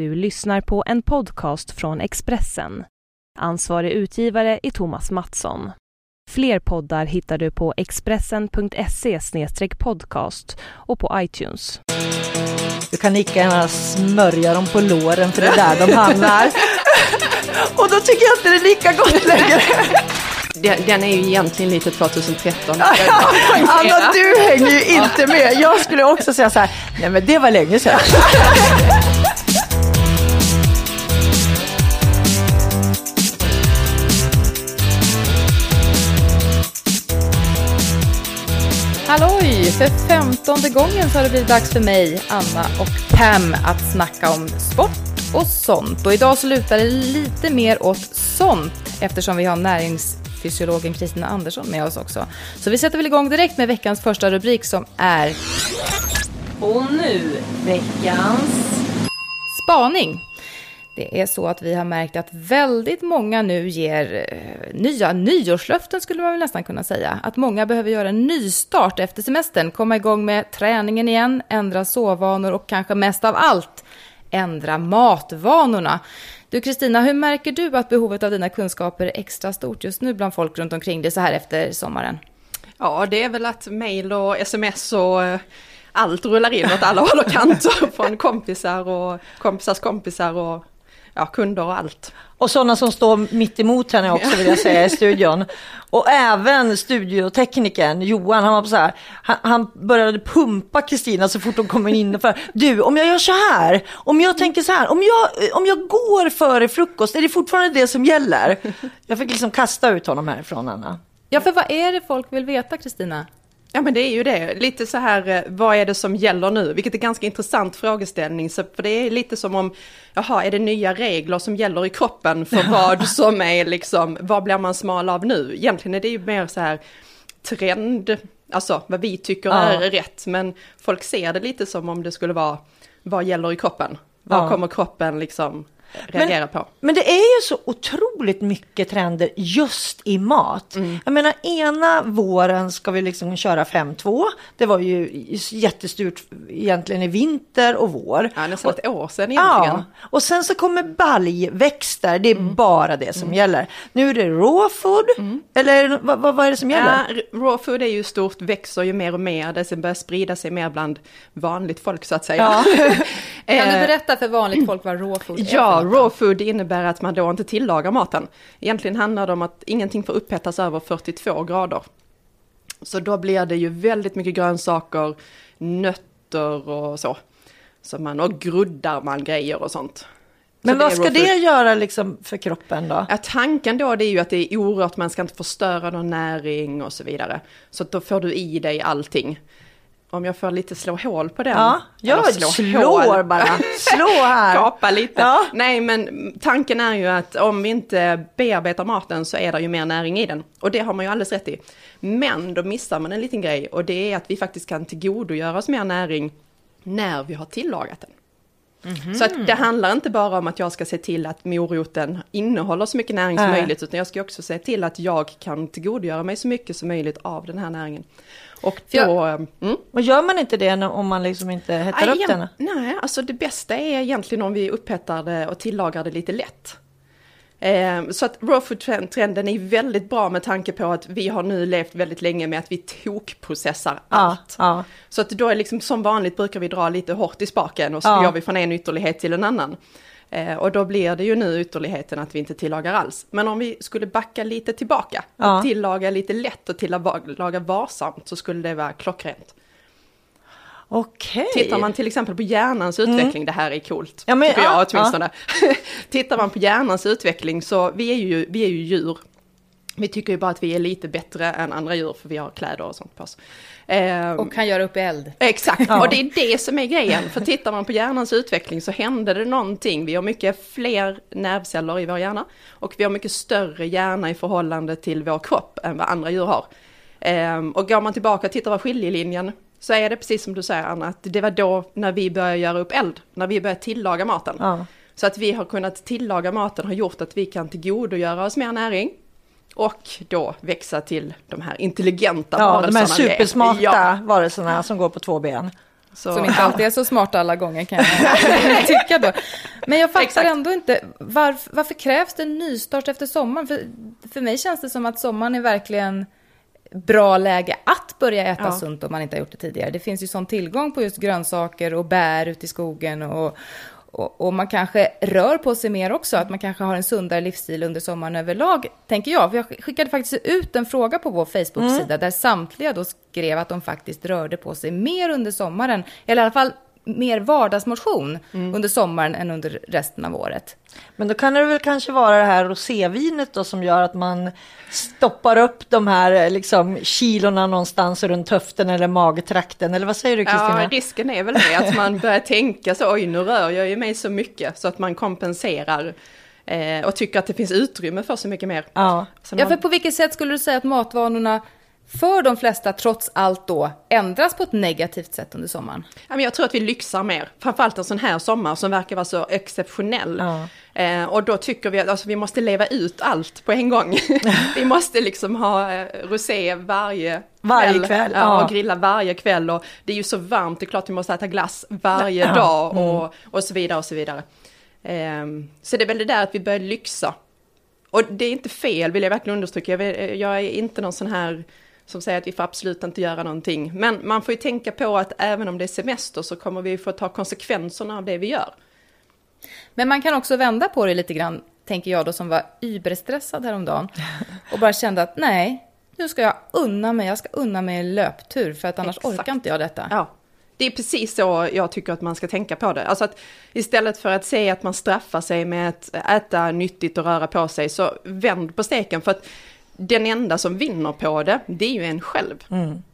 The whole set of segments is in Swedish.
Du lyssnar på en podcast från Expressen. Ansvarig utgivare är Thomas Mattsson. Fler poddar hittar du på expressen.se podcast och på iTunes. Du kan lika gärna smörja dem på låren för det är där de hamnar. Och då tycker jag inte det är lika gott längre. Den, är ju egentligen lite 2013. Anna, du hänger ju inte med. Jag skulle också säga så här, nej men det var länge sedan. Halloj! För femtonde gången så har det blivit dags för mig, Anna och Pam att snacka om sport och sånt. Och idag så lutar det lite mer åt sånt eftersom vi har näringsfysiologen Kristina Andersson med oss också. Så vi sätter väl igång direkt med veckans första rubrik som är... Och nu veckans spaning. Det är så att vi har märkt att väldigt många nu ger eh, nya nyårslöften skulle man väl nästan kunna säga. Att många behöver göra en nystart efter semestern, komma igång med träningen igen, ändra sovvanor och kanske mest av allt ändra matvanorna. Du Kristina, hur märker du att behovet av dina kunskaper är extra stort just nu bland folk runt omkring dig så här efter sommaren? Ja, det är väl att mail och sms och eh, allt rullar in åt alla håll och kanter från kompisar och kompisars kompisar och ja, kunder och allt. Och sådana som står mitt emot henne också vill jag säga i studion. Och även studioteknikern Johan, han var så här, han, han började pumpa Kristina så fort hon kom in. För, du, om jag gör så här, om jag tänker så här, om jag, om jag går före frukost, är det fortfarande det som gäller? Jag fick liksom kasta ut honom härifrån, Anna. Ja, för vad är det folk vill veta, Kristina? Ja men det är ju det, lite så här, eh, vad är det som gäller nu? Vilket är ganska intressant frågeställning, så, för det är lite som om, jaha, är det nya regler som gäller i kroppen för vad som är liksom, vad blir man smal av nu? Egentligen är det ju mer så här trend, alltså vad vi tycker ja. är rätt, men folk ser det lite som om det skulle vara, vad gäller i kroppen? Vad ja. kommer kroppen liksom reagera men, på. Men det är ju så otroligt mycket trender just i mat. Mm. Jag menar ena våren ska vi liksom köra 5-2. Det var ju jättestort egentligen i vinter och vår. Ja, nästan ett år sedan egentligen. Ja, och sen så kommer baljväxter. Det är mm. bara det som mm. gäller. Nu är det raw food. Mm. Eller vad, vad, vad, är det som gäller? Ja, raw food är ju stort, växer ju mer och mer. Det börjar sprida sig mer bland vanligt folk så att säga. Ja. kan du berätta för vanligt folk vad raw food är? Ja, raw food innebär att man då inte tillagar maten. Egentligen handlar det om att ingenting får upphettas över 42 grader. Så då blir det ju väldigt mycket grönsaker, nötter och så. så man, och gruddar man grejer och sånt. Men vad ska det göra liksom för kroppen då? Ja, tanken då det är ju att det är orört, man ska inte förstöra någon näring och så vidare. Så då får du i dig allting om jag får lite slå hål på den. Ja, jag slå slår hål. bara. Slå här. Kapa lite. Ja. Nej, men tanken är ju att om vi inte bearbetar maten så är det ju mer näring i den. Och det har man ju alldeles rätt i. Men då missar man en liten grej och det är att vi faktiskt kan tillgodogöra oss mer näring när vi har tillagat den. Mm -hmm. Så att det handlar inte bara om att jag ska se till att moroten innehåller så mycket näring som äh. möjligt, utan jag ska också se till att jag kan tillgodogöra mig så mycket som möjligt av den här näringen. Och då... Jag, mm. Och gör man inte det om man liksom inte hettar upp den? Nej, alltså det bästa är egentligen om vi upphettar det och tillagar det lite lätt. Eh, så att raw food-trenden är väldigt bra med tanke på att vi har nu levt väldigt länge med att vi tokprocessar allt. Ja. Så att då är liksom som vanligt brukar vi dra lite hårt i spaken och så ja. går vi från en ytterlighet till en annan. Eh, och då blir det ju nu ytterligheten att vi inte tillagar alls. Men om vi skulle backa lite tillbaka ja. och tillaga lite lätt och tillaga varsamt så skulle det vara klockrent. Okej. Tittar man till exempel på hjärnans mm. utveckling, mm. det här är coolt, ja, men, tycker jag åtminstone. Ja. Tittar man på hjärnans utveckling så vi är, ju, vi är ju djur. Vi tycker ju bara att vi är lite bättre än andra djur för vi har kläder och sånt på oss. Eh, och kan göra upp eld. Exakt, ja. och det är det som är grejen. För tittar man på hjärnans utveckling så händer det någonting. Vi har mycket fler nervceller i vår hjärna och vi har mycket större hjärna i förhållande till vår kropp än vad andra djur har. Eh, och går man tillbaka och tittar på skiljelinjen så är det precis som du säger Anna, att det var då när vi började göra upp eld, när vi började tillaga maten. Ja. Så att vi har kunnat tillaga maten har gjort att vi kan tillgodogöra oss mer näring. Och då växa till de här intelligenta ja, varelserna. De här supersmarta ja. varelserna som går på två ben. Så, Som inte alltid är så smarta alla gånger kan jag tycka då. Men jag fattar Exakt. ändå inte, varför, varför krävs det en nystart efter sommaren? För, för mig känns det som att sommaren är verkligen bra läge att börja äta Ja. sunt om man inte har gjort det tidigare. Det finns ju sån tillgång på just grönsaker och bär ute i skogen och, och, och man kanske rör på sig mer också, att man kanske har en sundare livsstil under sommaren överlag, tänker jag. För jag skickade faktiskt ut en fråga på vår Facebook-sida där samtliga då skrev att de faktiskt rörde på sig mer under sommaren, eller i alla fall mer vardagsmotion under sommaren än under resten av året. Men då kan det väl kanske vara det här rosévinet då som gör att man stoppar upp de här eh, liksom kilorna någonstans runt höften eller magtrakten. Eller vad säger du Kristina? Ja, risken är väl det att man börjar tänka så, oj nu rör jag ju mig så mycket så att man kompenserar eh, och tycker att det finns utrymme för så mycket mer. Ja. Så Ja, för på vilket sätt skulle du säga att matvanorna för de flesta trots allt då ändras på ett negativt sätt under sommaren? Ja, men jag tror att vi lyxar mer, framförallt en sån här sommar som verkar vara så exceptionell. Ja. Eh, och då tycker vi att alltså, vi måste leva ut allt på en gång. vi måste liksom ha eh, rosé varje Varje kväll, ja, ja. och grilla varje kväll. Och det är ju så varmt, det är klart vi måste äta glass varje Ja, dag mm. och, och så vidare och så vidare. Eh, så det är väl det där att vi börjar lyxa. Och det är inte fel, vill jag verkligen understryka. Jag, vet- jag är inte någon sån här som säger att vi får absolut inte göra någonting. Men man får ju tänka på att även om det är semester så kommer vi få ta konsekvenserna av det vi gör. Men man kan också vända på det lite grann, tänker jag då som var überstressad häromdagen och bara kände att nej, nu ska jag unna mig, jag ska unna mig en löptur för att annars Exakt. orkar inte jag detta. Ja, det är precis så jag tycker att man ska tänka på det. Alltså att istället för att säga att man straffar sig med att äta nyttigt och röra på sig, så vänd på steken. För att den enda som vinner på det, det är ju en själv.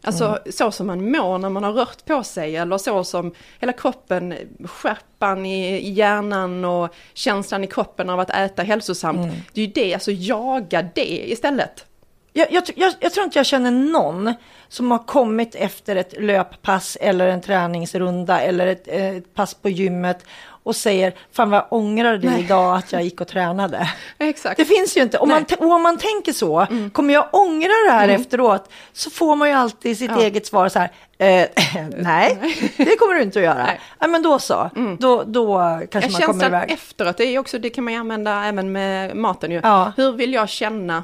Alltså så som man mår när man har rört på sig, eller så som hela kroppen, skärpan i hjärnan och känslan i kroppen av att äta hälsosamt. Det är ju det, alltså jaga det istället. Jag, jag, jag, jag tror inte jag känner någon som har kommit efter ett löppass eller en träningsrunda eller ett, eh, ett pass på gymmet och säger fan vad jag ångrar det idag att jag gick och tränade. Exakt. Det finns ju inte. Om man, om man tänker så, kommer jag ångra det här efteråt? Så får man ju alltid sitt Ja. eget svar så här, eh, nej, det kommer du inte att göra. Nej. Nej. men då så, då, då kanske Jag man kommer iväg. efteråt, det, är också, det kan man ju använda även med maten ju. Ja. Hur vill jag känna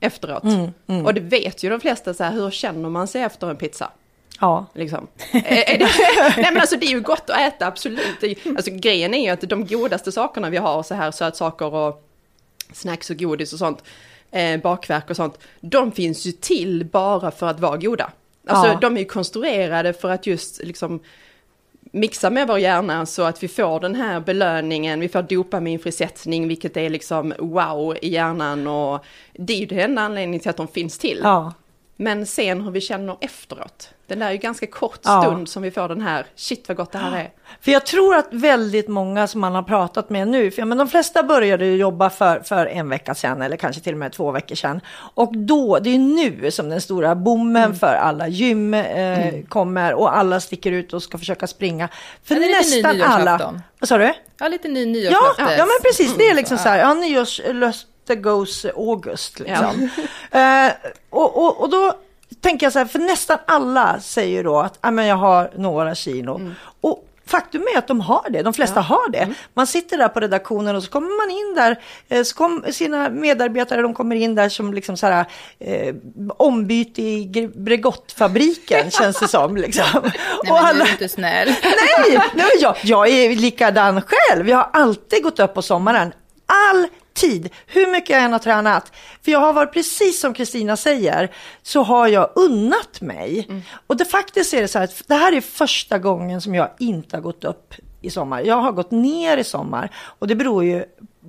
efteråt? Mm, Och det vet ju de flesta, så här, hur känner man sig efter en pizza? Ja. Liksom. är det, nej men alltså det är ju gott att äta, absolut. Alltså grejen är ju att de godaste sakerna vi har, så här sötsaker och snacks och godis och sånt, eh, bakverk och sånt, de finns ju till bara för att vara goda. Alltså Ja. de är ju konstruerade för att just liksom mixa med vår hjärna så att vi får den här belöningen, vi får dopaminfrisättning, vilket är liksom wow i hjärnan och det är ju den enda anledningen till att de finns till. Ja. Men sen hur vi känner efteråt, den där är ju ganska kort Ja. stund som vi får den här, shit vad gott det här är. För jag tror att väldigt många som man har pratat med nu, för ja, men de flesta började ju jobba för, för en vecka sedan eller kanske till och med två veckor sedan. Och då, det är nu som den stora boomen Mm. för alla gym eh, kommer och alla sticker ut och ska försöka springa. För Ja, är lite ny nästan alla... Vad sa du? Ja, lite ny Ja, nyårslöfte. ja, men precis. Det är liksom Mm, så här, ja, nyårslöfte goes August liksom. eh, och, och, och då tänker jag så här, för nästan alla säger då att ah, men jag har några kilo. Mm. Och faktum är att de har det, de flesta har det. Mm. Man sitter där på redaktionen och så kommer man in där, eh, så kom, sina medarbetare de kommer in där som liksom så här eh, ombyte i Bregottfabriken känns det som. Liksom. Nej, men nu är inte snäll. Nej, nej jag, jag är likadan själv. Jag har alltid gått upp på sommaren. Alltid. Hur mycket jag än har tränat. För jag har varit precis som Kristina säger. Så har jag unnat mig. Och det faktiskt är det så här att det här är första gången som jag inte har gått upp i sommar. Jag har gått ner i sommar. Och det beror ju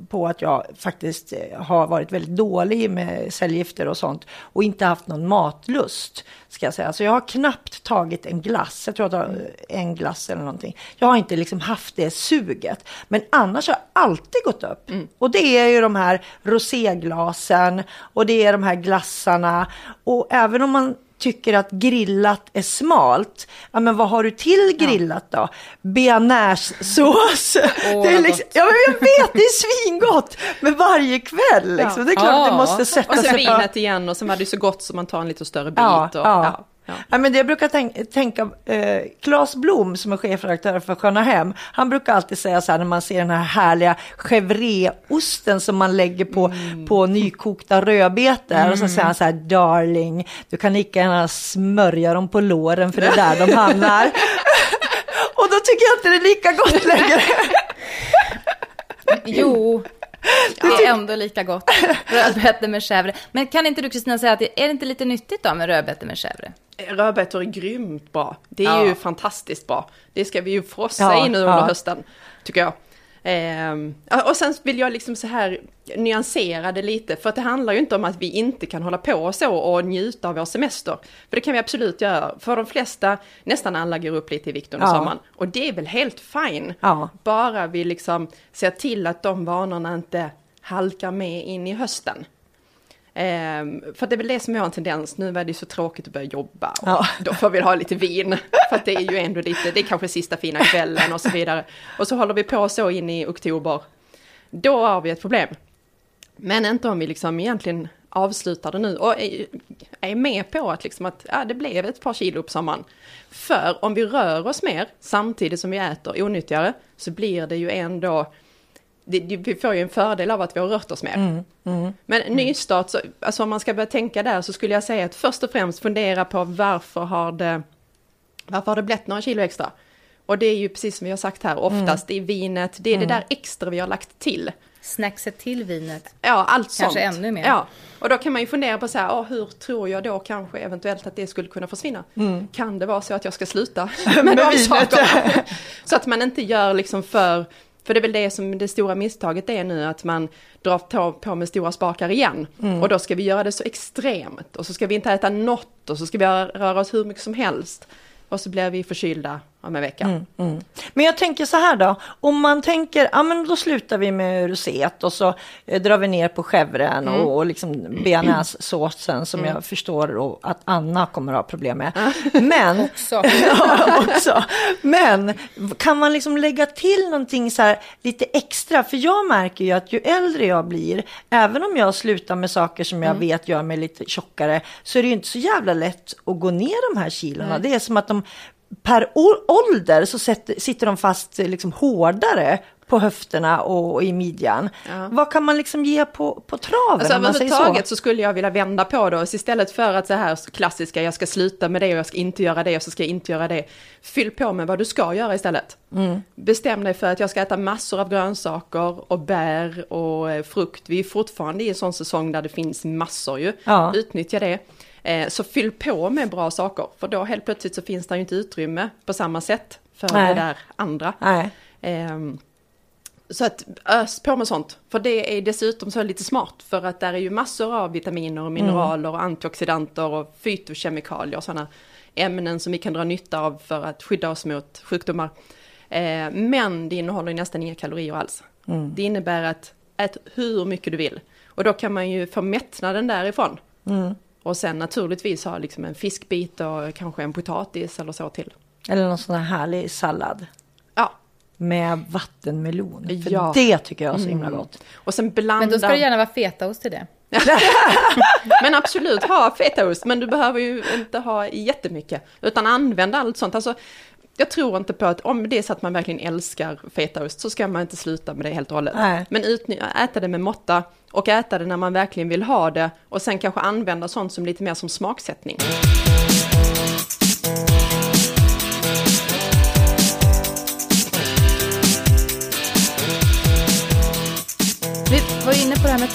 på att jag faktiskt eh, har varit väldigt dålig med cellgifter och sånt och inte haft någon matlust. Ska jag säga. Så jag har knappt tagit en glass. Jag tror att jag har en glass eller någonting. Jag har inte liksom haft det suget. Men annars har jag alltid gått upp. Och det är ju de här roséglasen och det är de här glassarna. Och även om man tycker att grillat är smalt, ja men vad har du till grillat då? Bearnaisesås. Åh, det är vad liksom, ja men jag vet, det är svingott! Men varje kväll liksom. Det är klart att det Ja. måste Och sätta så sig. vinet igen och sen var det så gott så man tar en lite större bit. Ja, och, ja. Ja. men det jag brukar tänk, tänka, eh, Claes Blom som är chefredaktör för Sköna Hem, han brukar alltid säga så här när man ser den här härliga chèvreosten som man lägger på, mm. på nykokta rödbetor. Mm. Och så säger han så här, darling, du kan lika gärna smörja dem på låren för det är där de hamnar. och då tycker jag inte det är lika gott längre. jo, det är ändå lika gott. Rödbetor med chèvre. Men kan inte du Kristina säga att det är det inte lite nyttigt då med rödbetor med chèvre? Rödbetor är grymt bra. Det är ja. ju fantastiskt bra. Det ska vi ju frossa ja, i nu under ja. hösten, tycker jag. Eh, och sen vill jag liksom så här nyansera det lite, för att det handlar ju inte om att vi inte kan hålla på så och njuta av vår semester. För det kan vi absolut göra. För de flesta, nästan alla går upp lite i vikt under ja. sommaren. Och det är väl helt fine. Ja. Bara vi liksom ser till att de vanorna inte halkar med in i hösten. Um, för det är väl det som jag har en tendens, nu är det så tråkigt att börja jobba ja. då får vi ha lite vin. För det är ju ändå lite, det är kanske sista fina kvällen och så vidare. Och så håller vi på så in i oktober. Då har vi ett problem. Men inte om vi liksom egentligen avslutar det nu och är, är med på att, liksom att ja, det blev ett par kilo på sommaren. För om vi rör oss mer samtidigt som vi äter onyttigare så blir det ju ändå det, det, vi får ju en fördel av att vi har rört oss mer. Mm, mm, Men mm. nystart, så, alltså om man ska börja tänka där så skulle jag säga att först och främst fundera på varför har det, varför har det blivit några kilo extra? Och det är ju precis som vi har sagt här, oftast mm. i vinet, det är det mm. där extra vi har lagt till. Snackset till vinet. Ja, allt kanske sånt. Kanske ännu mer. Ja, och då kan man ju fundera på så här, oh, hur tror jag då kanske eventuellt att det skulle kunna försvinna? Mm. Kan det vara så att jag ska sluta med, med de sakerna? så att man inte gör liksom för för det är väl det som det stora misstaget är nu, att man drar på, på med stora spakar igen. Mm. Och då ska vi göra det så extremt. Och så ska vi inte äta något och så ska vi röra oss hur mycket som helst. Och så blir vi förkylda om en vecka. Mm, mm. Men jag tänker så här då, om man tänker, ja men då slutar vi med roséet och så eh, drar vi ner på chèvren mm. och, och liksom bearnaisesåsen som mm. jag förstår och att Anna kommer att ha problem med. Men, också. ja, också. Men kan man liksom lägga till någonting så här lite extra? För jag märker ju att ju äldre jag blir, även om jag slutar med saker som jag mm. vet gör mig lite tjockare, så är det ju inte så jävla lätt att gå ner de här kilorna. Det är som att de per ålder så sitter de fast liksom hårdare på höfterna och, i midjan. Ja. Vad kan man liksom ge på, på traven? Alltså överhuvudtaget så? så skulle jag vilja vända på det. Så istället för att så här klassiska, jag ska sluta med det och jag ska inte göra det och så ska jag inte göra det. Fyll på med vad du ska göra istället. Mm. Bestäm dig för att jag ska äta massor av grönsaker och bär och eh, frukt. Vi är fortfarande i en sån säsong där det finns massor ju. Ja. Utnyttja det. Eh, så fyll på med bra saker, för då helt plötsligt så finns det ju inte utrymme på samma sätt för Nej. det där andra. Eh, så att ös på med sånt, för det är dessutom så lite smart, för att där är ju massor av vitaminer och mm. mineraler och antioxidanter och fytokemikalier och sådana ämnen som vi kan dra nytta av för att skydda oss mot sjukdomar. Eh, men det innehåller nästan inga kalorier alls. Mm. Det innebär att ät hur mycket du vill. Och då kan man ju få mättnaden därifrån. Mm. Och sen naturligtvis ha liksom en fiskbit och kanske en potatis eller så till. Eller någon sån här härlig sallad. Ja. Med vattenmelon. För ja. det tycker jag är så himla mm. gott. Och sen blanda... Men då ska det gärna vara fetaost till det. men absolut, ha fetaost. Men du behöver ju inte ha jättemycket. Utan använd allt sånt. Alltså, jag tror inte på att om det är så att man verkligen älskar fetaost så ska man inte sluta med det helt och hållet. Nej. Men äta det med måtta och äta det när man verkligen vill ha det och sen kanske använda sånt som lite mer som smaksättning. Vi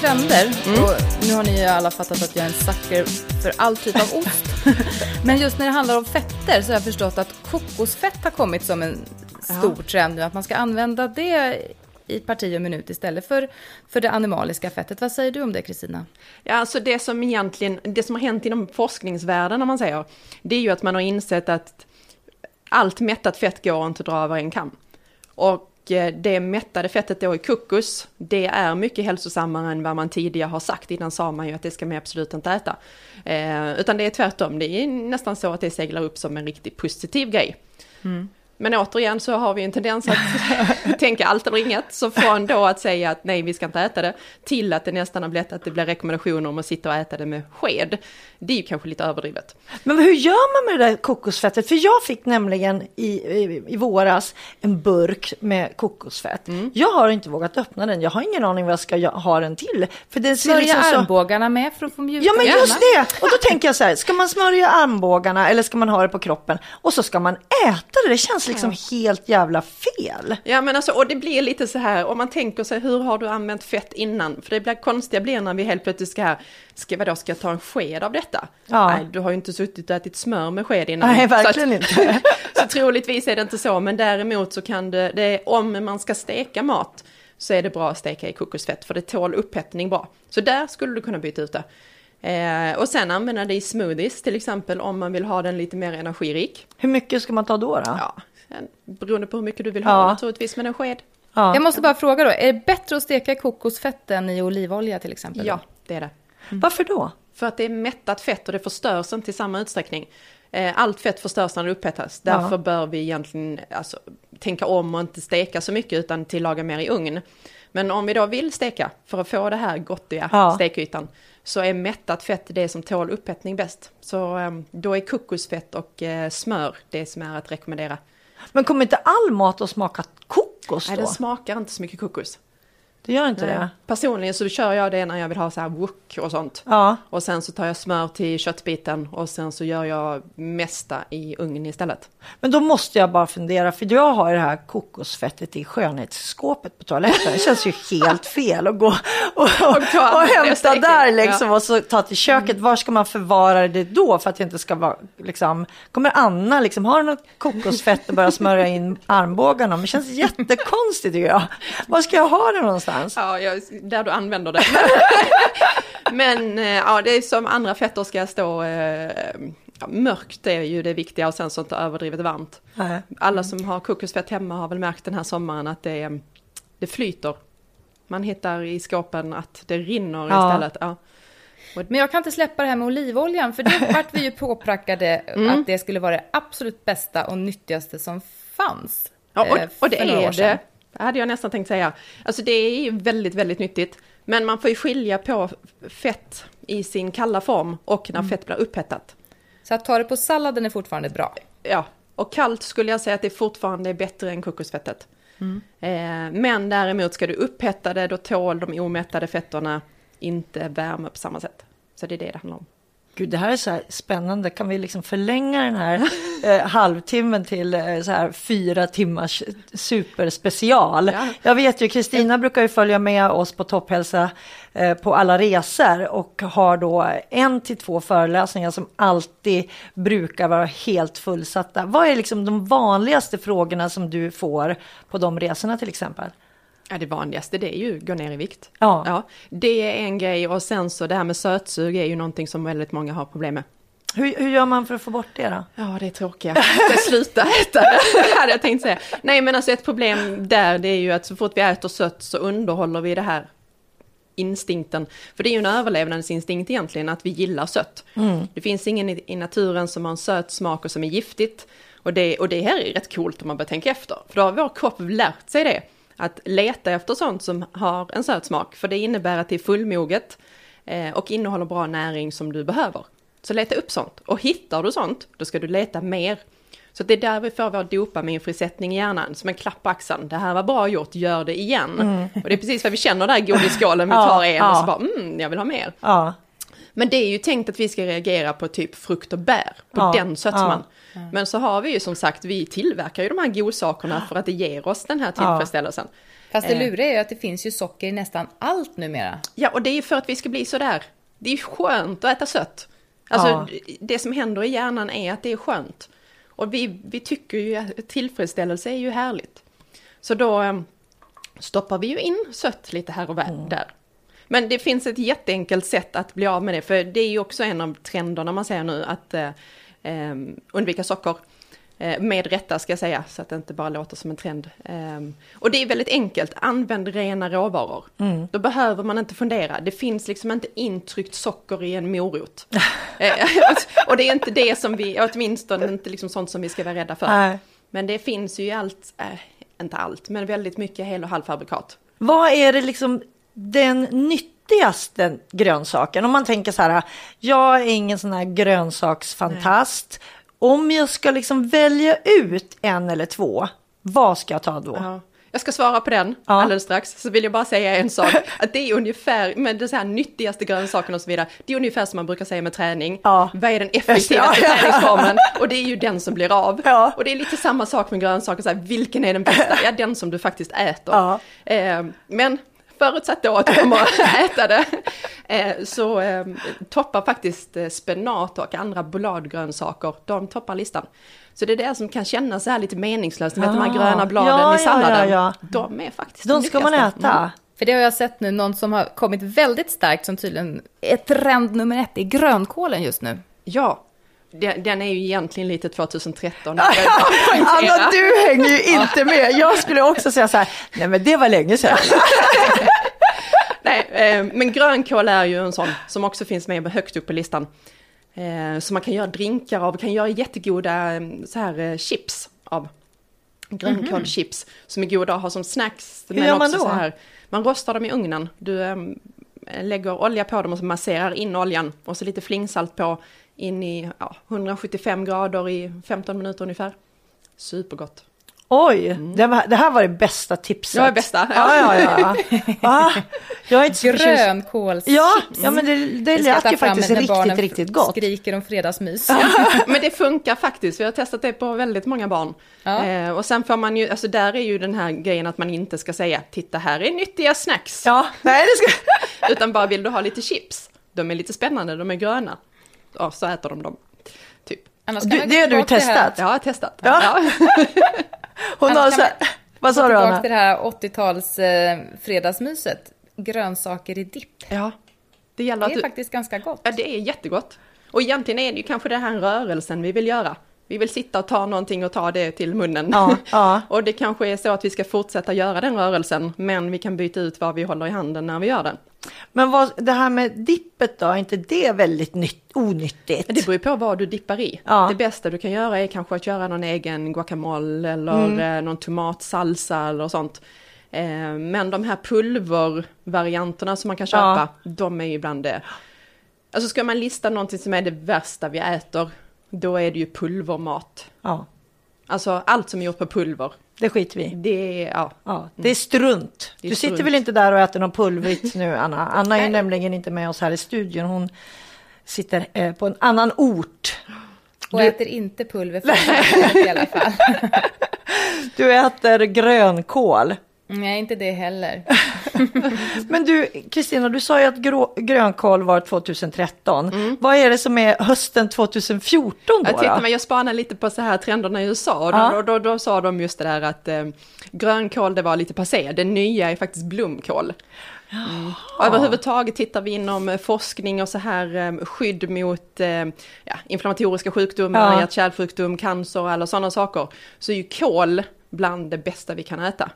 trender mm. och nu har ni ju alla fattat att jag är en sucker för all typ av ost. Men just när det handlar om fetter så har jag förstått att kokosfett har kommit som en stor ja. trend nu, att man ska använda det i parti och minut istället för, för det animaliska fettet. Vad säger du om det Kristina? Ja, alltså det som egentligen, det som har hänt inom forskningsvärlden om man säger, det är ju att man har insett att allt mättat fett går inte att dra över en kam. Och Eh, det mättade fettet då i kokos, det är mycket hälsosammare än vad man tidigare har sagt. Innan sa man ju att det ska man absolut inte äta. Eh, utan det är tvärtom, det är nästan så att det seglar upp som en riktigt positiv grej. Mm. Men återigen så har vi en tendens att tänka allt eller inget. Så från då att säga att nej, vi ska inte äta det, till att det nästan har blivit att det blir rekommendationer om att sitta och äta det med sked. Det är ju kanske lite överdrivet. Men hur gör man med det där kokosfettet? För jag fick nämligen i, i, i våras en burk med kokosfett. Mm. Jag har inte vågat öppna den. Jag har ingen aning vad jag ska ha den till. För det ser Smörja liksom så... armbågarna med för att få mjuka Ja men just det! Och då tänker jag så här, ska man smörja armbågarna eller ska man ha det på kroppen? Och så ska man äta det, det känns liksom helt jävla fel. Ja men alltså, och det blir lite så här, om man tänker sig hur har du använt fett innan? För det blir konstiga blir när vi helt plötsligt ska, ska vadå, ska jag ta en sked av detta? Ja. Nej, du har ju inte suttit och ätit smör med sked innan. Nej, Så att- verkligen inte. så troligtvis är det inte så, men däremot så kan det, det om man ska steka mat så är det bra att steka i kokosfett för det tål upphettning bra. Så där skulle du kunna byta ut det. Eh, och sen använda det i smoothies till exempel om man vill ha den lite mer energirik. Hur mycket ska man ta då? då? Ja, sen, beroende på hur mycket du vill ha Ja. naturligtvis med en sked. Ja. Jag måste bara fråga då, är det bättre att steka kokosfett än i olivolja till exempel? Ja, det är det. Varför då? För att det är mättat fett och det förstörs inte i samma utsträckning. Eh, Allt fett förstörs när det upphettas. Därför Ja. bör vi egentligen alltså, tänka om och inte steka så mycket utan tillaga mer i ugn. Men om vi då vill steka för att få det här gottiga Ja. stekytan så är mättat fett det som tål upphettning bäst. Så eh, då är kokosfett och eh, smör det som är att rekommendera. Men kommer inte all mat att smaka kokos Nej, då? den smakar inte så mycket kokos. Det gör inte det? Personligen så kör jag det när jag vill ha så här wok och sånt. Ja. Och sen så tar jag smör till köttbiten och sen så gör jag mesta i ugn istället. Men då måste jag bara fundera, för jag har det här kokosfettet i skönhetsskåpet på toaletten. Det känns ju helt fel att gå och, och, och, det hämta där liksom Ja. och så ta till köket. Var ska man förvara det då för att det inte ska vara liksom, kommer Anna liksom, har något kokosfett och börja smörja in armbågarna? Men det känns jättekonstigt tycker jag. Var ska jag ha det någonstans? Ja, jag, där du använder det. Men eh, ja, det är som andra fetter ska stå eh, ja, mörkt är ju det viktiga och sen så inte överdrivet varmt. Nej. Alla som har kokosfett hemma har väl märkt den här sommaren att det, är- det flyter. Man hittar i skåpen att det rinner Ja. istället. Ja. Men jag kan inte släppa det här med olivoljan, för det vart vi ju påprackade att det skulle vara det absolut bästa och nyttigaste som fanns. Ja, eh, och, och det är det. Det hade jag nästan tänkt säga. Alltså det är ju väldigt, väldigt nyttigt. Men man får ju skilja på fett i sin kalla form och när fett blir upphettat. Så att ta det på salladen är fortfarande bra. Ja, och kallt skulle jag säga att det fortfarande är bättre än kokosfettet. Eh, men däremot ska du upphetta det, då tål de omättade fetterna inte värme på samma sätt. Så det är det det handlar om. Gud, det här är så här spännande. Kan vi liksom förlänga den här eh, halvtimmen till eh, så här fyra timmars superspecial? Ja. Jag vet ju, Kristina brukar ju följa med oss på Topphälsa eh, på alla resor och har då en till två föreläsningar som alltid brukar vara helt fullsatta. Vad är liksom de vanligaste frågorna som du får på de resorna till exempel? Ja, det vanligaste det är ju gå ner i vikt. Ja. ja. Det är en grej och sen så det här med sötsug är ju någonting som väldigt många har problem med. Hur, hur gör man för att få bort det då? Ja, det är tråkiga. Sluta äta det, hade jag tänkt säga. Nej, men alltså ett problem där det är ju att så fort vi äter sött så underhåller vi det här instinkten. För det är ju en överlevnadsinstinkt egentligen att vi gillar sött. Det finns ingen i, i naturen som har en söt smak och som är giftigt. Och det, och det här är rätt coolt om man börjar tänka efter. För då har vår kropp lärt sig det. Att leta efter sånt som har en söt smak. För det innebär att det är fullmoget eh, och innehåller bra näring som du behöver. Så leta upp sånt. Och hittar du sånt, då ska du leta mer. Så det är där vi får vår dopaminfrisättning i hjärnan, som en klapp på axeln. Det här var bra gjort, gör det igen. Och det är precis vad vi känner där godisskålen, vi tar en och så bara, mm, jag vill ha mer. Men det är ju tänkt att vi ska reagera på typ frukt och bär, på den sötman. Men så har vi ju som sagt, vi tillverkar ju de här godsakerna för att det ger oss den här tillfredsställelsen. Fast det Eh. luriga är ju att det finns ju socker i nästan allt numera. Ja, och det är ju för att vi ska bli sådär. Det är skönt att äta sött. Alltså, Ja. det som händer i hjärnan är att det är skönt. Och vi, vi tycker ju att tillfredsställelse är ju härligt. Så då eh, stoppar vi ju in sött lite här och vä- där. Men det finns ett jätteenkelt sätt att bli av med det, för det är ju också en av trenderna man ser nu, att eh, undvika socker. Eh, Med rätta ska jag säga, så att det inte bara låter som en trend. Eh, Och det är väldigt enkelt, använd rena råvaror. Då behöver man inte fundera, det finns liksom inte intryckt socker i en morot. Eh, Och det är inte det som vi, åtminstone inte liksom sånt som vi ska vara rädda för. nej. Men det finns ju i allt, äh, inte allt, men väldigt mycket hel och halvfabrikat. Vad är det liksom den nyttigaste grönsaken? Om man tänker så här, jag är ingen sån här grönsaksfantast. Om jag ska liksom välja ut en eller två, vad ska jag ta då? Ja. Jag ska svara på den Ja. alldeles strax, så vill jag bara säga en sak. Att det är ungefär, med så här nyttigaste grönsakerna och så vidare, det är ungefär som man brukar säga med träning. Ja. Vad är den effektivaste Ja. träningsformen? Och det är ju den som blir av. Ja. Och det är lite samma sak med grönsaker, så här, vilken är den bästa? Ja, den som du faktiskt äter. Eh, men förutsatt då att du kommer att äta det, eh, så eh, toppar faktiskt eh, spenat och andra bladgrönsaker, de toppar listan. Så det är det som kan kännas så här lite meningslöst, med de här Ah. gröna bladen Ja, i salladen. ja, ja. De är faktiskt De ska man äta. Mm. För det har jag sett nu, någon som har kommit väldigt starkt som tydligen är trend nummer ett, är grönkålen just nu. Ja, den, är ju egentligen lite 2013. det ska jag poängtera. Anna, du hänger ju inte med. Jag skulle också säga så här, nej men det var länge sedan. Nej, eh, men grönkål är ju en sån som också finns med högt upp på listan. Eh, som man kan göra drinkar av, kan göra jättegoda eh, så här chips av. Grönkålschips som är goda att ha som snacks. Hur gör man också då? Så här, man rostar dem i ugnen. Du eh, lägger olja på dem och masserar in oljan och så lite flingsalt på in i ja, 175 grader i 15 minuter ungefär. Supergott. Oj, det, var, det här var det bästa tipset. Det var det bästa, Ja, ja. ja, ja. ja. Jag är inte så. Grönkålschips. Ja, ja, men det, det jag lät ju faktiskt riktigt, riktigt gott. skriker om fredagsmys. Men det funkar faktiskt, vi har testat det på väldigt många barn. Ja. Eh, och sen får man ju, alltså där är ju den här grejen att man inte ska säga titta här är nyttiga snacks. Ja, nej det ska... Utan bara vill du ha lite chips? De är lite spännande, de är gröna. Ja, så äter de dem. Typ. Du- det har du till det testat? Ja, jag har testat. Ja. Ja. Hon har så här, vad sa du Anna? till det här 80-tals eh, fredagsmyset. Grönsaker i dipp. ja. Det gäller Det är du... faktiskt ganska gott. Ja, det är jättegott. Och egentligen är det ju kanske den här rörelsen vi vill göra. Vi vill sitta och ta någonting och ta det till munnen. Ja, ja. Och det kanske är så att vi ska fortsätta göra den rörelsen, men vi kan byta ut vad vi håller i handen när vi gör den. Men vad, det här med dippet då, är inte det väldigt nytt, onyttigt? Det beror på vad du dippar i. Ja. Det bästa du kan göra är kanske att göra någon egen guacamole eller Mm. eh, någon tomatsalsa eller sånt. Eh, Men de här pulvervarianterna som man kan köpa, de är ju ibland det. Alltså ska man lista någonting som är det värsta vi äter, då är det ju pulvermat. Ja, Alltså allt som är gjort på pulver, det skiter vi det är, ja. Ja, det är strunt. Det är du sitter strunt. väl inte där och äter något pulvrigt nu, Anna? Anna är ju nämligen inte med oss här i studion. Hon sitter eh, på en annan ort. Och äter inte pulver för i alla fall. Du äter grönkål. Nej, inte det heller. Men du, Kristina, du sa ju att grå, grönkål var 2013. Vad är det som är hösten 2014 då? Jag då? men jag spanar lite på så här trenderna i USA och då, Ja. då, då, då sa de just det där att eh, grönkål det var lite passé, det nya är faktiskt blomkål. Mm. Och överhuvudtaget tittar vi inom eh, forskning och så här eh, skydd mot eh, ja, inflammatoriska sjukdomar, Ja. hjärt-kärlsjukdom, cancer och alla sådana saker. Så är ju kål bland det bästa vi kan äta.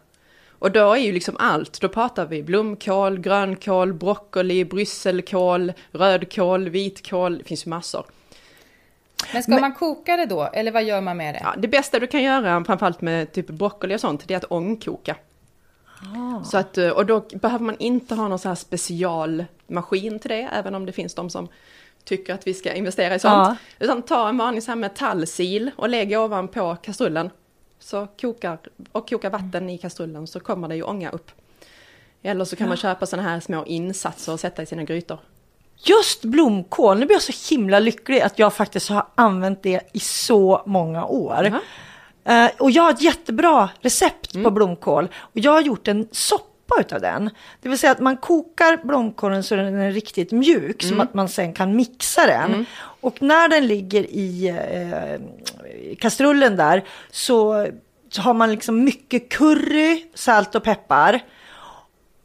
Och då är ju liksom allt, då pratar vi blomkål, grönkål, broccoli, brysselkål, rödkål, vitkål, det finns ju massor. Men ska man koka det då, eller vad gör man med det? Ja, det bästa du kan göra, framförallt med typ broccoli och sånt, det är att ångkoka. Så att, eh, och då behöver man inte ha någon så här specialmaskin till det, även om det finns de som tycker att vi ska investera i sånt. Ja. Utan ta en vanlig så här metallsil och lägg ovanpå kastrullen. Så kokar, och koka vatten i kastrullen så kommer det ju ånga upp. Eller så kan man köpa sådana här små insatser och sätta i sina grytor. Just blomkål, nu blir jag så himla lycklig att jag faktiskt har använt det i så många år. Jaha. Eh, och jag har ett jättebra recept på blomkål och jag har gjort en soppa utav den. Det vill säga att man kokar blomkålen så den är riktigt mjuk som att man sen kan mixa den. Och när den ligger i eh, kastrullen där så, så har man liksom mycket curry, salt och peppar.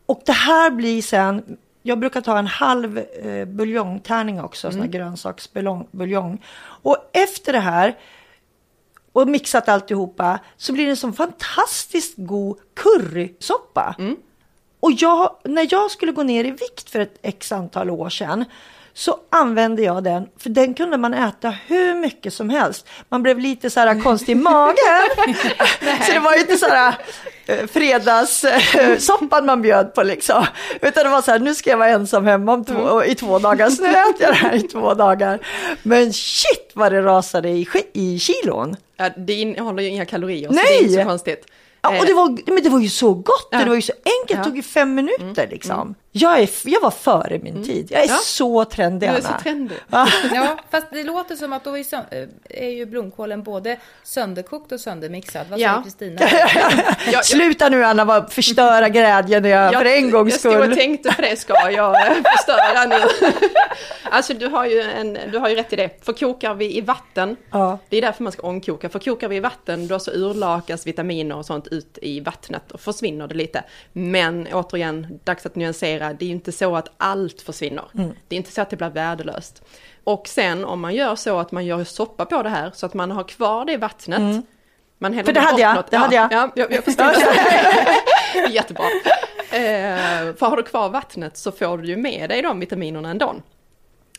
Och det här blir sen, jag brukar ta en halv eh, buljongtärning också, sån här grönsaksbuljong. Och efter det här och mixat alltihopa så blir det en sån fantastiskt god currysoppa. Och jag, när jag skulle gå ner i vikt för ett x antal år sedan så använde jag den, för den kunde man äta hur mycket som helst. Man blev lite så här konstig i magen. så det var ju inte så här eh, fredagssoppan man bjöd på liksom. Utan det var så här, nu ska jag vara ensam hemma två, i två dagar, så nu äter jag det här i två dagar. Men shit vad det rasade i, i kilon. Ja, det innehåller ju inga kalorier, så Nej! det är inte så konstigt. Ja, och det var, men det var ju så gott, Ja. det var ju så enkelt, det tog ju fem minuter liksom. Jag, är, jag var före min tid, jag är Ja. så trendig Du är så Anna. trendig. Ja, fast det låter som att då är, ju sö- eh, är ju blomkålen både sönderkokt och söndermixad. Vad säger Ja. Kristina? Jag, Sluta nu Anna, bara förstöra glädjen jag, för en gångs jag stod och skull. tänkte på det, ska jag eh, förstöra nu? alltså du har, ju en, du har ju rätt i det. För kokar vi i vatten, Ja. det är därför man ska ångkoka, för kokar vi i vatten då så urlakas vitaminer och sånt ut i vattnet och försvinner det lite. Men återigen, dags att nyansera, det är ju inte så att allt försvinner. Mm. Det är inte så att det blir värdelöst. Och sen om man gör så att man gör soppa på det här så att man har kvar det vattnet. Man häller Mm. För det hade jag, något- det hade jag. Ja, jag, jag förstår. Jättebra. Eh, för har du kvar vattnet så får du ju med dig de vitaminerna ändå.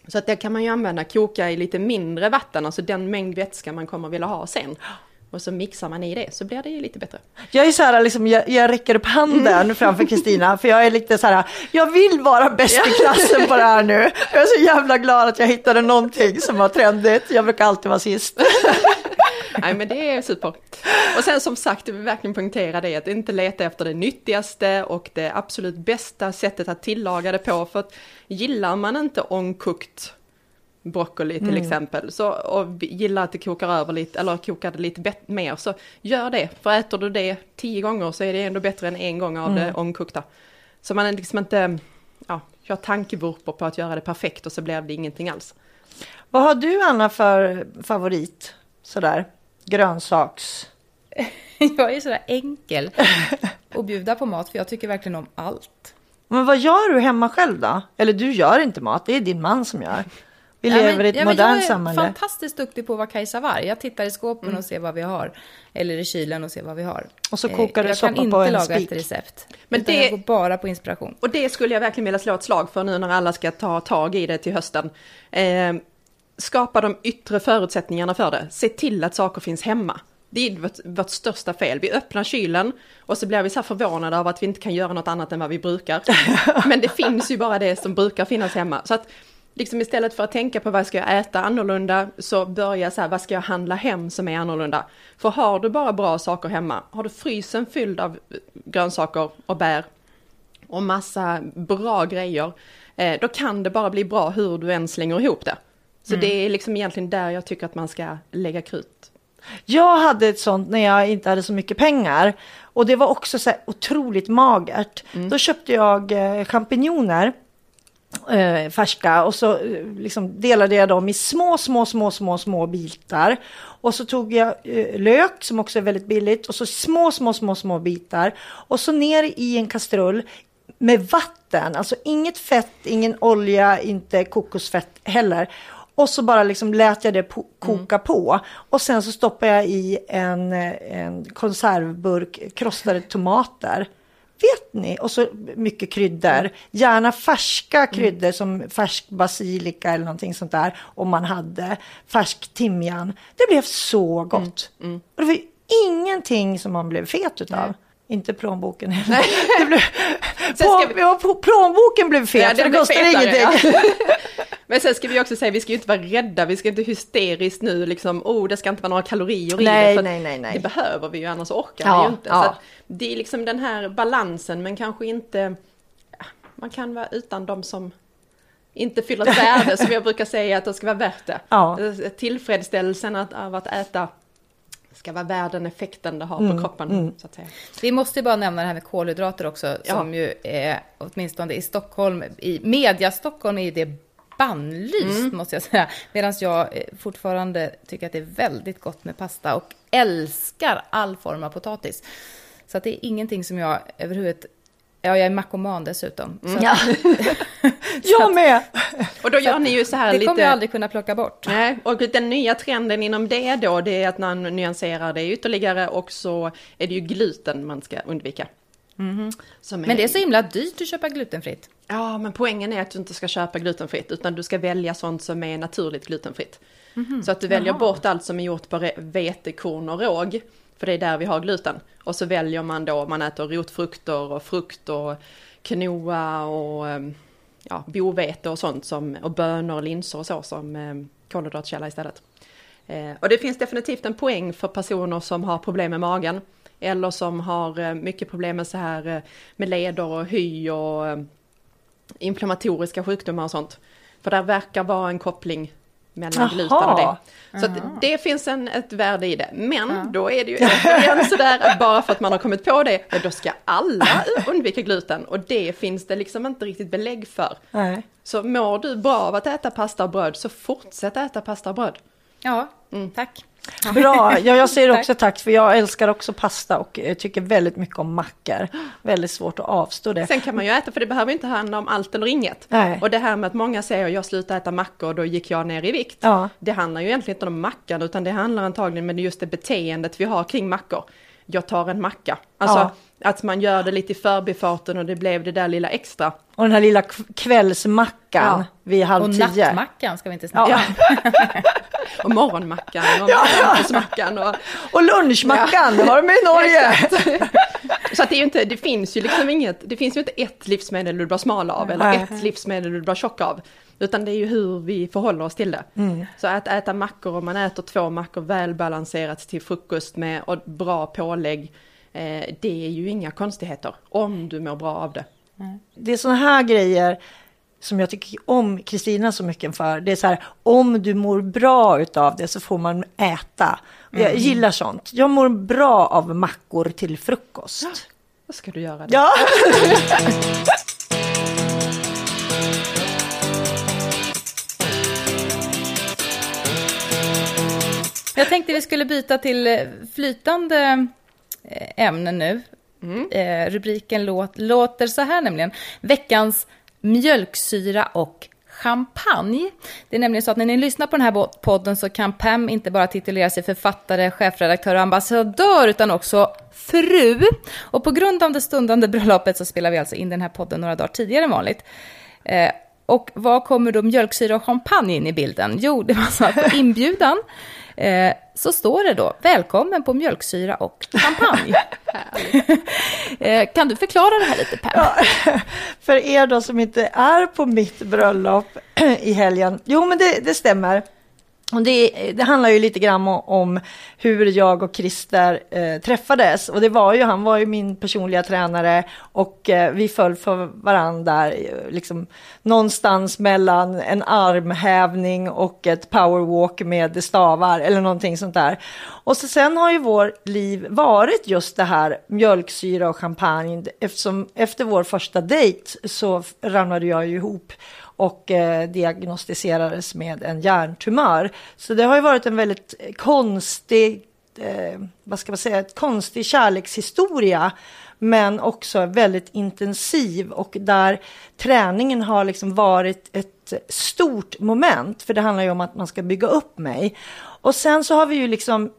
Så att det kan man ju använda, koka i lite mindre vatten, alltså den mängd vätska man kommer vilja ha sen. Och så mixar man i det så blir det ju lite bättre. Jag är så här, liksom, jag, jag räcker upp handen Mm. framför Kristina, för jag är lite så här, jag vill vara bäst i klassen på det här nu. Jag är så jävla glad att jag hittade någonting som var trendigt, jag brukar alltid vara sist. Nej men det är super. Och sen som sagt, jag vill verkligen poängtera det, att inte leta efter det nyttigaste och det absolut bästa sättet att tillaga det på. För att gillar man inte ångkokt broccoli till exempel, så, och gillar att det kokar över lite, eller kokar det lite mer, så gör det. För äter du det tio gånger så är det ändå bättre än en gång av det ångkokta. Så man är liksom inte, ja, kör tankevurpor på att göra det perfekt och så blir det ingenting alls. Vad har du Anna för favorit? Sådär, grönsaks... Jag är sådär enkel att bjuda på mat för jag tycker verkligen om allt. Men vad gör du hemma själv då? Eller du gör inte mat, det är din man som gör. Vi Ja, lever men- i ett ja, modernt Jag är samhälle. fantastiskt duktig på att vara Kajsa Warg. Jag tittar i skåpen och ser vad vi har. Eller i kylen och ser vad vi har. Och så Eh, kokar du Jag soppa kan inte på en laga spik. ett recept. Men det- jag går bara på inspiration. Och det skulle jag verkligen vilja slå ett slag för nu när alla ska ta tag i det till hösten. Eh, skapa de yttre förutsättningarna för det. Se till att saker finns hemma. Det är vårt, vårt största fel. Vi öppnar kylen och så blir vi så här förvånade av att vi inte kan göra något annat än vad vi brukar. Men det finns ju bara det som brukar finnas hemma. Så att liksom istället för att tänka på vad ska jag äta annorlunda så börja så här, vad ska jag handla hem som är annorlunda? För har du bara bra saker hemma, har du frysen fylld av grönsaker och bär och massa bra grejer, eh, då kan det bara bli bra hur du än slänger ihop det. Så det är liksom egentligen där jag tycker att man ska lägga krut. Jag hade ett sånt när jag inte hade så mycket pengar. Och det var också så otroligt magert. Då köpte jag eh, champinjoner. Eh, färska och så eh, liksom delade jag dem i små, små, små, små, små bitar. Och så tog jag eh, lök som också är väldigt billigt och så små, små, små, små bitar. Och så ner i en kastrull med vatten, alltså inget fett, ingen olja, inte kokosfett heller. Och så bara liksom lät jag det po- koka på. Och sen så stoppade jag i en, eh, en konservburk krossade tomater. Vet ni? Och så mycket kryddor. Gärna färska kryddor som färsk basilika eller någonting sånt där. Om man hade färsk timjan. Det blev så gott. Och det var ju ingenting som man blev fet utav. Inte plånboken heller. Det blev, plånboken blev fet, Ja, det kostar fetare, ingenting. ja. Men sen ska vi också säga, vi ska ju inte vara rädda, vi ska inte hysteriskt nu liksom, oh det ska inte vara några kalorier i Nej, det. för att nej, nej, nej. Det behöver vi ju, annars orkar Ja, vi ju inte. ja. Så att det är liksom den här balansen, men kanske inte, man kan vara utan de som inte fyller ett värde, som jag brukar säga att det ska vara värt det. Ja. Tillfredsställelsen att, av att äta ska vara värd den effekten det har Mm, på kroppen. Så att säga. Vi måste ju bara nämna det här med kolhydrater också, Ja. som ju är, åtminstone i Stockholm, i media Stockholm är ju det bannlyst, Mm. måste jag säga. Medan jag eh, fortfarande tycker att det är väldigt gott med pasta och älskar all form av potatis. Så att det är ingenting som jag överhuvudtaget... Ja, jag är makoman dessutom. Så Ja. jag med! Och då gör ni ju så här det lite... kommer jag aldrig kunna plocka bort. Nej, och den nya trenden inom det då, det är att man nyanserar det ytterligare och så är det ju gluten man ska undvika. Som Men det är så himla dyrt att köpa glutenfritt. Ja, men poängen är att du inte ska köpa glutenfritt, utan du ska välja sånt som är naturligt glutenfritt. Så att du väljer bort allt som är gjort på re- vetekorn och råg, för det är där vi har gluten. Och så väljer man då, man äter rotfrukter och frukt och quinoa och ehm, ja, bovete och sånt, som, och bönor och linser och så som eh, kolhydratkälla istället. Eh, och det finns definitivt en poäng för personer som har problem med magen, eller som har eh, mycket problem med så här eh, med leder och hy och eh, inflammatoriska sjukdomar och sånt. För där verkar vara en koppling mellan Jaha. gluten och det. Så att det finns en, ett värde i det. Men då är det ju återigen sådär att bara för att man har kommit på det, då ska alla undvika gluten. Och det finns det liksom inte riktigt belägg för. Nej. Så mår du bra av att äta pasta och bröd, så fortsätt äta pasta och bröd. Ja, tack. Bra, ja, jag säger också tack för jag älskar också pasta och eh, tycker väldigt mycket om mackor. Väldigt svårt att avstå det. Sen kan man ju äta, för det behöver inte handla om allt eller inget. Nej. Och det här med att många säger jag slutade äta mackor, då gick jag ner i vikt. Ja. Det handlar ju egentligen inte om mackan, utan det handlar antagligen om just det beteendet vi har kring mackor. Jag tar en macka. Alltså Ja. Att man gör det lite i förbifarten och det blev det där lilla extra. Och den här lilla kvällsmackan Ja. vid halv Och tio. nattmackan ska vi inte snacka Ja. om. Och morgonmackan och fruktosmackan och... Och lunchmackan, det har de i Norge. Så att det är ju inte, det finns ju liksom inget, det finns ju inte ett livsmedel du blir smal av eller Nej. ett livsmedel du blir tjock av. Utan det är ju hur vi förhåller oss till det. Så att äta mackor, om man äter två mackor välbalanserat till frukost med och bra pålägg, eh, det är ju inga konstigheter om du mår bra av det. Det är sådana här grejer som jag tycker om Kristina så mycket för. Det är så här, om du mår bra utav det så får man äta. Och Jag gillar sånt. Jag mår bra av mackor till frukost. Då ska du göra det. Ja, Jag tänkte vi skulle byta till flytande eh, ämnen nu. Eh, rubriken låt, låter så här nämligen. Veckans mjölksyra och champagne. Det är nämligen så att när ni lyssnar på den här podden så kan Pam inte bara titulera sig författare, chefredaktör och ambassadör utan också fru. Och på grund av det stundande bröllopet så spelar vi alltså in den här podden några dagar tidigare än vanligt. Eh, och vad kommer då mjölksyra och champagne in i bilden? Jo, det var så att på inbjudan eh, så står det då välkommen på mjölksyra och champagne. eh, kan du förklara det här lite Pam? för er då som inte är på mitt bröllop i helgen. Jo, men det, det stämmer. Och det, det handlar ju lite grann om, om hur jag och Christer eh, träffades. Och det var ju, han var ju min personliga tränare och eh, vi föll för varandra där, liksom någonstans mellan en armhävning och ett powerwalk med stavar eller någonting sånt där. Och så sen har ju vår liv varit just det här mjölksyra och champagne eftersom efter vår första dejt så ramlade jag ju ihop och eh, diagnostiserades med en hjärntumör. Så det har ju varit en väldigt konstig, eh, vad ska man säga, ett konstig kärlekshistoria. Men också väldigt intensiv och där träningen har liksom varit ett stort moment. För det handlar ju om att man ska bygga upp mig. Och sen så har vi ju liksom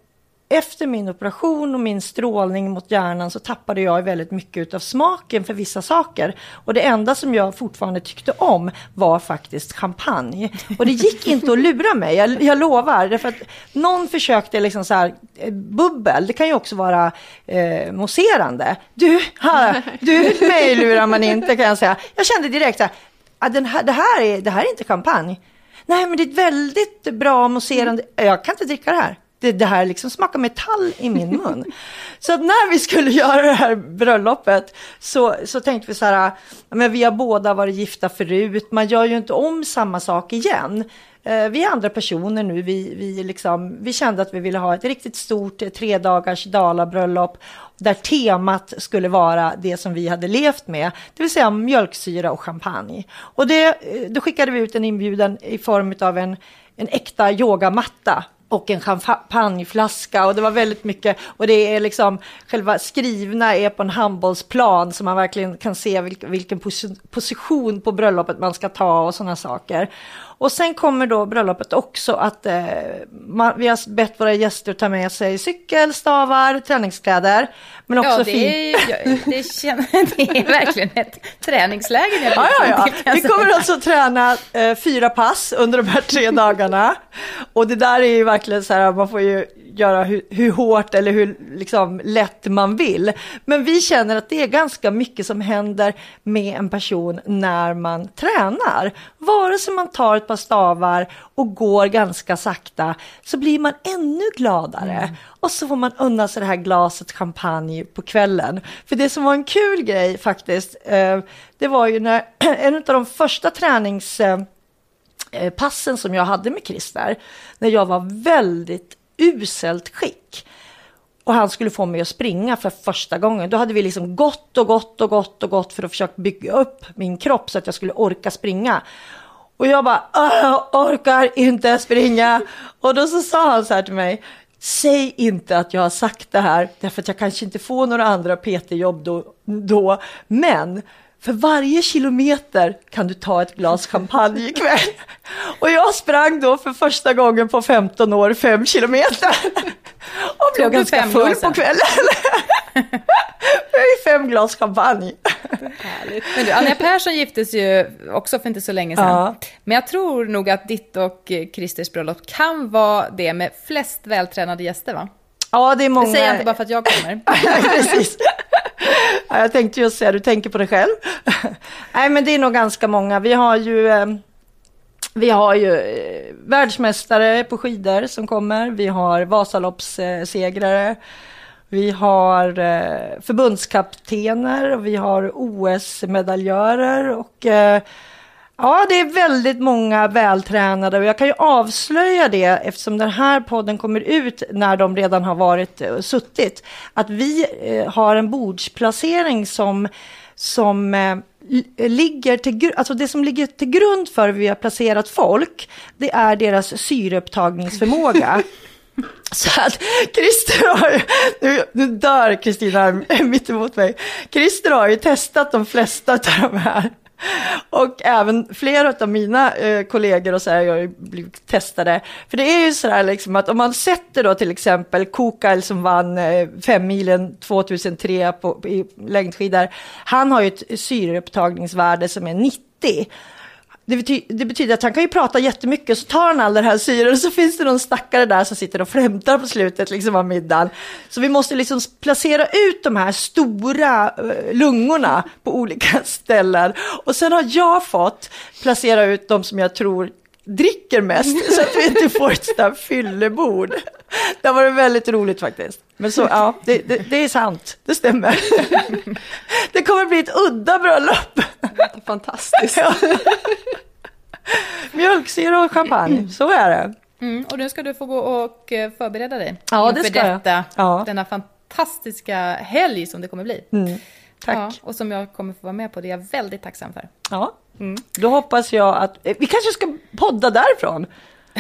efter min operation och min strålning mot hjärnan så tappade jag väldigt mycket av smaken för vissa saker. Och det enda som jag fortfarande tyckte om var faktiskt champagne. Och det gick inte att lura mig, jag, jag lovar. Därför att någon försökte liksom så här, eh, bubbel, det kan ju också vara eh, mousserande. Du, här, du, mig lurar man inte kan jag säga. Jag kände direkt så här, ah, den här, det, här är, det här är inte champagne. Nej, men det är ett väldigt bra mousserande, jag kan inte dricka det här det, det här liksom smakar metall i min mun. så att när vi skulle göra det här bröllopet så, så tänkte vi så här, men vi har båda varit gifta förut, man gör ju inte om samma sak igen. Eh, vi är andra personer nu, vi, vi, liksom, vi kände att vi ville ha ett riktigt stort eh, tre dagars dalabröllop där temat skulle vara det som vi hade levt med, det vill säga mjölksyra och champagne. Och det, eh, då skickade vi ut en inbjudan i form av en, en äkta yogamatta och en champagneflaska och det var väldigt mycket och det är liksom själva skrivna är på en handbollsplan så man verkligen kan se vilken, vilken position på bröllopet man ska ta och sådana saker. Och sen kommer då bröllopet också att eh, man, vi har bett våra gäster ta med sig cykel, stavar, träningskläder. Men också ja, det är, det, känner, det är verkligen ett träningsläger. Ja, ja, ja. Vi kommer alltså träna eh, fyra pass under de här tre dagarna. Och det där är ju verkligen så här, man får ju göra hur, hur hårt eller hur liksom, lätt man vill. Men vi känner att det är ganska mycket som händer med en person när man tränar. Vare sig man tar ett par stavar och går ganska sakta så blir man ännu gladare. Mm. Och så får man unna sig det här glaset champagne på kvällen. För det som var en kul grej faktiskt, eh, det var ju när en av de första tränings eh, passen som jag hade med Christer, när jag var väldigt uselt skick. Och han skulle få mig att springa för första gången. Då hade vi liksom gått och gått och gått och gått för att försöka bygga upp min kropp så att jag skulle orka springa. Och jag bara, jag orkar inte springa. Och då så sa han så här till mig, säg inte att jag har sagt det här, därför att jag kanske inte får några andra PT-jobb då, då, men för varje kilometer kan du ta ett glas champagne ikväll. Och jag sprang då för första gången på 15 år fem kilometer. Och blev ganska full på kvällen. Jag fem glas champagne. Men du, Anja Persson giftes ju också för inte så länge sedan. Ja. Men jag tror nog att ditt och Christers bröllop kan vara det med flest vältränade gäster va? Ja, det är många. Det säger jag inte bara för att jag kommer. Precis. Ja, jag tänkte just säga, du tänker på dig själv. Nej, men det är nog ganska många. Vi har ju, ehm, vi har ju eh, världsmästare på skidor som kommer. Vi har Vasaloppssegrare. Vi har eh, förbundskaptener och vi har OS-medaljörer och eh, Ja, det är väldigt många vältränade och jag kan ju avslöja det eftersom den här podden kommer ut när de redan har varit och suttit. Att vi eh, har en bordsplacering som, som eh, ligger till, alltså det som ligger till grund för hur vi har placerat folk, det är deras syreupptagningsförmåga. Så att Christer har ju, nu, nu dör Kristina mitt emot mig. Christer har ju testat de flesta av de här och även flera av mina eh, kollegor och så här, jag har ju blivit testade. För det är ju så här liksom att om man sätter då till exempel Kukal som vann eh, femmilen 2003 på, i längdskidor. Han har ju ett syreupptagningsvärde som är 90. Det betyder, det betyder, att han kan ju prata jättemycket, så tar han all den här syren och så finns det någon stackare där som sitter och flämtar på slutet liksom av middagen. Så vi måste liksom placera ut de här stora eh, lungorna på olika ställen. Och sen har jag fått placera ut de som jag tror dricker mest så att vi inte får ett sådant fyllebord. Det varit väldigt roligt faktiskt. Men så, ja, det, det, det, är sant, det stämmer. Det kommer bli ett udda bröllop. Fantastiskt. Ja. Mjölksyra och champagne, så är det. Mm, och nu ska du få gå och eh, förbereda dig ja, det ska detta, jag. Ja. denna fantastiska helg som det kommer bli. Mm, tack. Ja, och som jag kommer få vara med på, det är jag väldigt tacksam för. Ja, mm. då hoppas jag att, eh, vi kanske ska podda därifrån.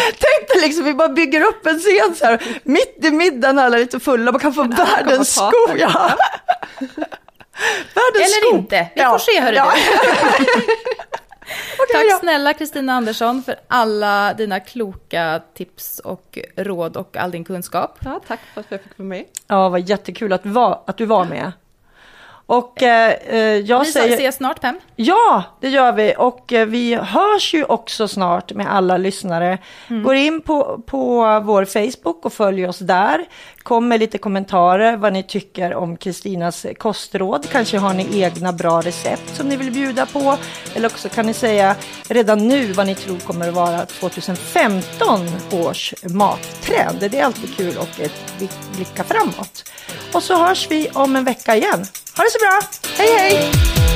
Tänk dig liksom, vi bara bygger upp en scen så här, mitt i middagen, alla är lite fulla, man kan få världens skor. Ja. världens Eller skor. inte, vi får se hörru ja. Okay, Tack ja. snälla Kristina Andersson för alla dina kloka tips och råd och all din kunskap. Ja, tack för att jag fick vara med. Ja, vad jättekul att, var, att du var med. Och eh, eh jag vi säger... ses snart Pem. Ja, det gör vi. Och eh, vi hörs ju också snart med alla lyssnare. Mm. Går in på, på vår Facebook och följ oss där. Kom med lite kommentarer vad ni tycker om Kristinas kostråd. Kanske har ni egna bra recept som ni vill bjuda på. Eller också kan ni säga redan nu vad ni tror kommer att vara 2015 års mattrend. Det är alltid kul och blicka framåt. Och så hörs vi om en vecka igen. Ha det så bra. Hej hej!